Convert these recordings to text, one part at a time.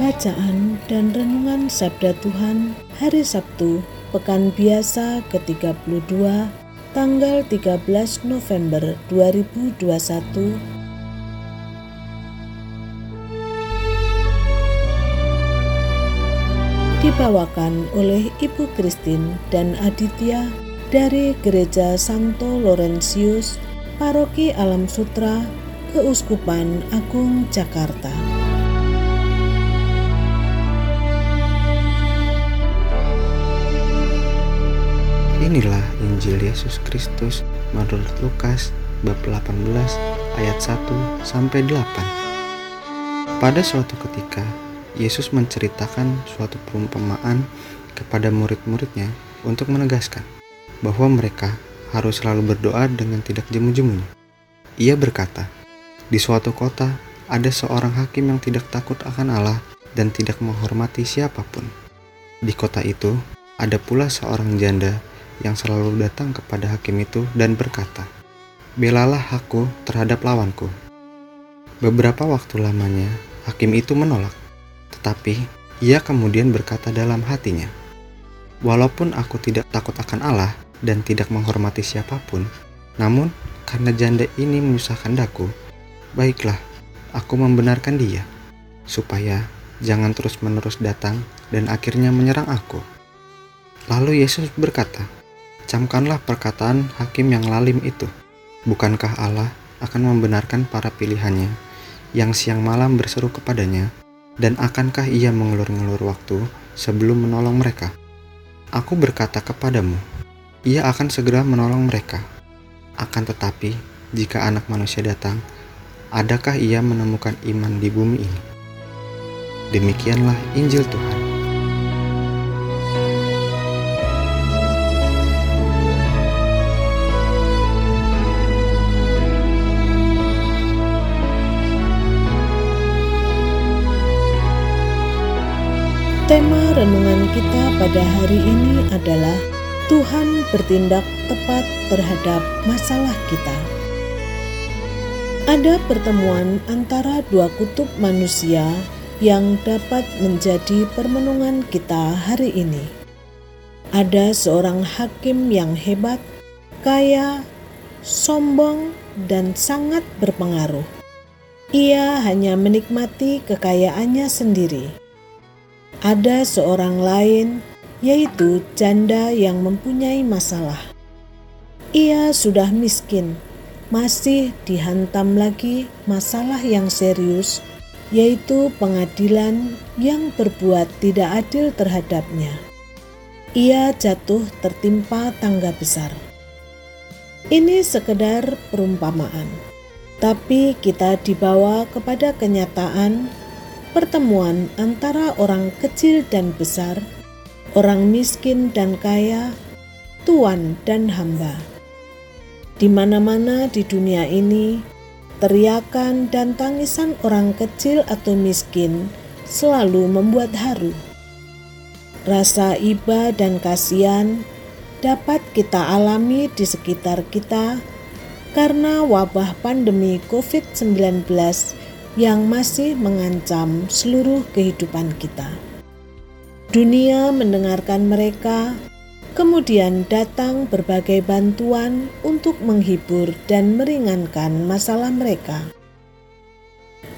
Bacaan dan Renungan Sabda Tuhan Hari Sabtu, Pekan Biasa ke-32, tanggal 13 November 2021 dibawakan oleh Ibu Kristin dan Aditya dari Gereja Santo Laurentius, Paroki Alam Sutra, Keuskupan Agung Jakarta. Inilah Injil Yesus Kristus menurut Lukas bab 18 ayat 1 sampai 8. Pada suatu ketika, Yesus menceritakan suatu perumpamaan kepada murid-muridnya untuk menegaskan bahwa mereka harus selalu berdoa dengan tidak jemu-jemu. Ia berkata, "Di suatu kota ada seorang hakim yang tidak takut akan Allah dan tidak menghormati siapa pun. Di kota itu ada pula seorang janda yang selalu datang kepada hakim itu dan berkata, Belalah aku terhadap lawanku. Beberapa waktu lamanya, hakim itu menolak. Tetapi, ia kemudian berkata dalam hatinya, Walaupun aku tidak takut akan Allah dan tidak menghormati siapa pun, namun karena janda ini menyusahkan daku, baiklah, aku membenarkan dia, supaya jangan terus-menerus datang dan akhirnya menyerang aku. Lalu Yesus berkata, Camkanlah perkataan hakim yang lalim itu. Bukankah Allah akan membenarkan para pilihannya yang siang malam berseru kepadanya, dan akankah ia mengelur-ngelur waktu sebelum menolong mereka? Aku berkata kepadamu, ia akan segera menolong mereka. Akan tetapi, jika anak manusia datang, adakah ia menemukan iman di bumi ini? Demikianlah Injil Tuhan. Tema renungan kita pada hari ini adalah Tuhan bertindak tepat terhadap masalah kita. Ada pertemuan antara dua kutub manusia yang dapat menjadi permenungan kita hari ini. Ada seorang hakim yang hebat, kaya, sombong, dan sangat berpengaruh. Ia hanya menikmati kekayaannya sendiri ada seorang lain, yaitu janda yang mempunyai masalah. Ia sudah miskin, masih dihantam lagi masalah yang serius, yaitu pengadilan yang berbuat tidak adil terhadapnya. Ia jatuh tertimpa tangga besar. Ini sekedar perumpamaan, tapi kita dibawa kepada kenyataan pertemuan antara orang kecil dan besar, orang miskin dan kaya, tuan dan hamba. Di mana-mana di dunia ini, teriakan dan tangisan orang kecil atau miskin selalu membuat haru. Rasa iba dan kasihan dapat kita alami di sekitar kita karena wabah pandemi COVID-19 yang masih mengancam seluruh kehidupan kita. Dunia mendengarkan mereka, kemudian datang berbagai bantuan untuk menghibur dan meringankan masalah mereka.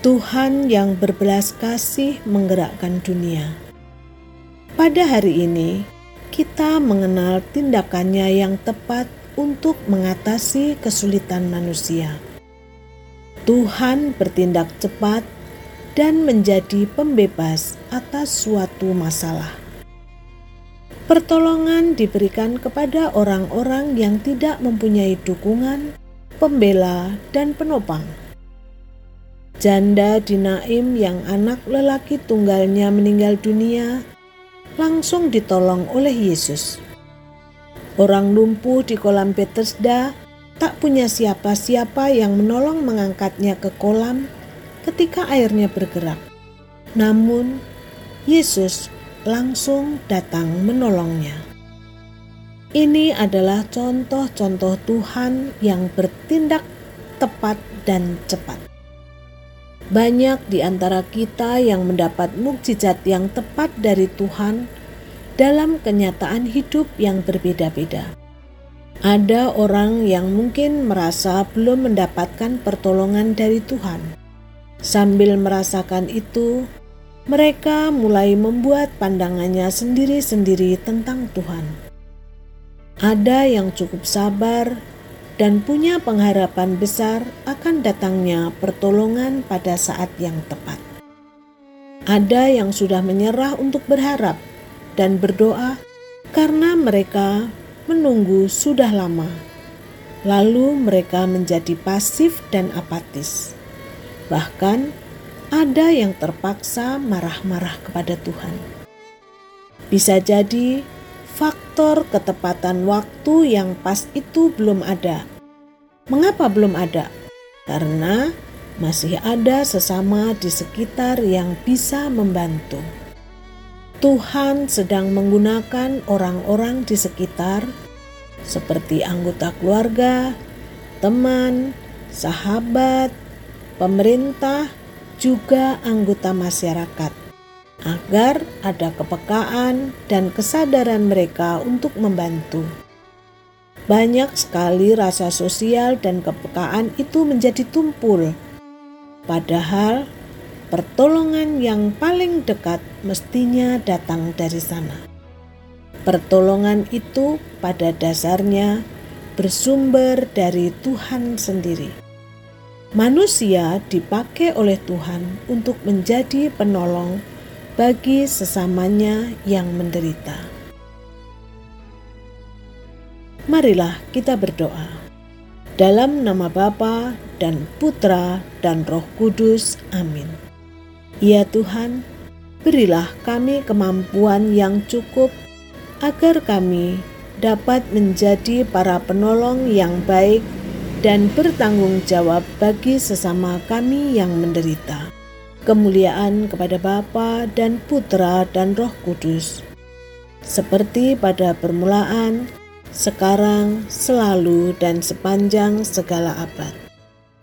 Tuhan yang berbelas kasih menggerakkan dunia. Pada hari ini, kita mengenal tindakannya yang tepat untuk mengatasi kesulitan manusia Tuhan bertindak cepat dan menjadi pembebas atas suatu masalah. Pertolongan diberikan kepada orang-orang yang tidak mempunyai dukungan, pembela, dan penopang. Janda di Naim yang anak lelaki tunggalnya meninggal dunia langsung ditolong oleh Yesus. Orang lumpuh di kolam Bethesda tak punya siapa-siapa yang menolong mengangkatnya ke kolam ketika airnya bergerak. Namun, Yesus langsung datang menolongnya. Ini adalah contoh-contoh Tuhan yang bertindak tepat dan cepat. Banyak di antara kita yang mendapat mukjizat yang tepat dari Tuhan dalam kenyataan hidup yang berbeda-beda. Ada orang yang mungkin merasa belum mendapatkan pertolongan dari Tuhan. Sambil merasakan itu, mereka mulai membuat pandangannya sendiri-sendiri tentang Tuhan. Ada yang cukup sabar dan punya pengharapan besar akan datangnya pertolongan pada saat yang tepat. Ada yang sudah menyerah untuk berharap dan berdoa karena mereka menunggu sudah lama. Lalu mereka menjadi pasif dan apatis. Bahkan ada yang terpaksa marah-marah kepada Tuhan. Bisa jadi faktor ketepatan waktu yang pas itu belum ada. Mengapa belum ada? Karena masih ada sesama di sekitar yang bisa membantu. Tuhan sedang menggunakan orang-orang di sekitar, seperti anggota keluarga, teman, sahabat, pemerintah, juga anggota masyarakat agar ada kepekaan dan kesadaran mereka untuk membantu. Banyak sekali rasa sosial dan kepekaan itu menjadi tumpul, padahal pertolongan yang paling dekat mestinya datang dari sana. Pertolongan itu pada dasarnya bersumber dari Tuhan sendiri. Manusia dipakai oleh Tuhan untuk menjadi penolong bagi sesamanya yang menderita. Marilah kita berdoa. Dalam nama Bapa dan Putra dan Roh Kudus. Amin. Ya Tuhan, berilah kami kemampuan yang cukup agar kami dapat menjadi para penolong yang baik dan bertanggung jawab bagi sesama kami yang menderita kemuliaan kepada Bapa dan Putra dan Roh Kudus, seperti pada permulaan, sekarang, selalu, dan sepanjang segala abad.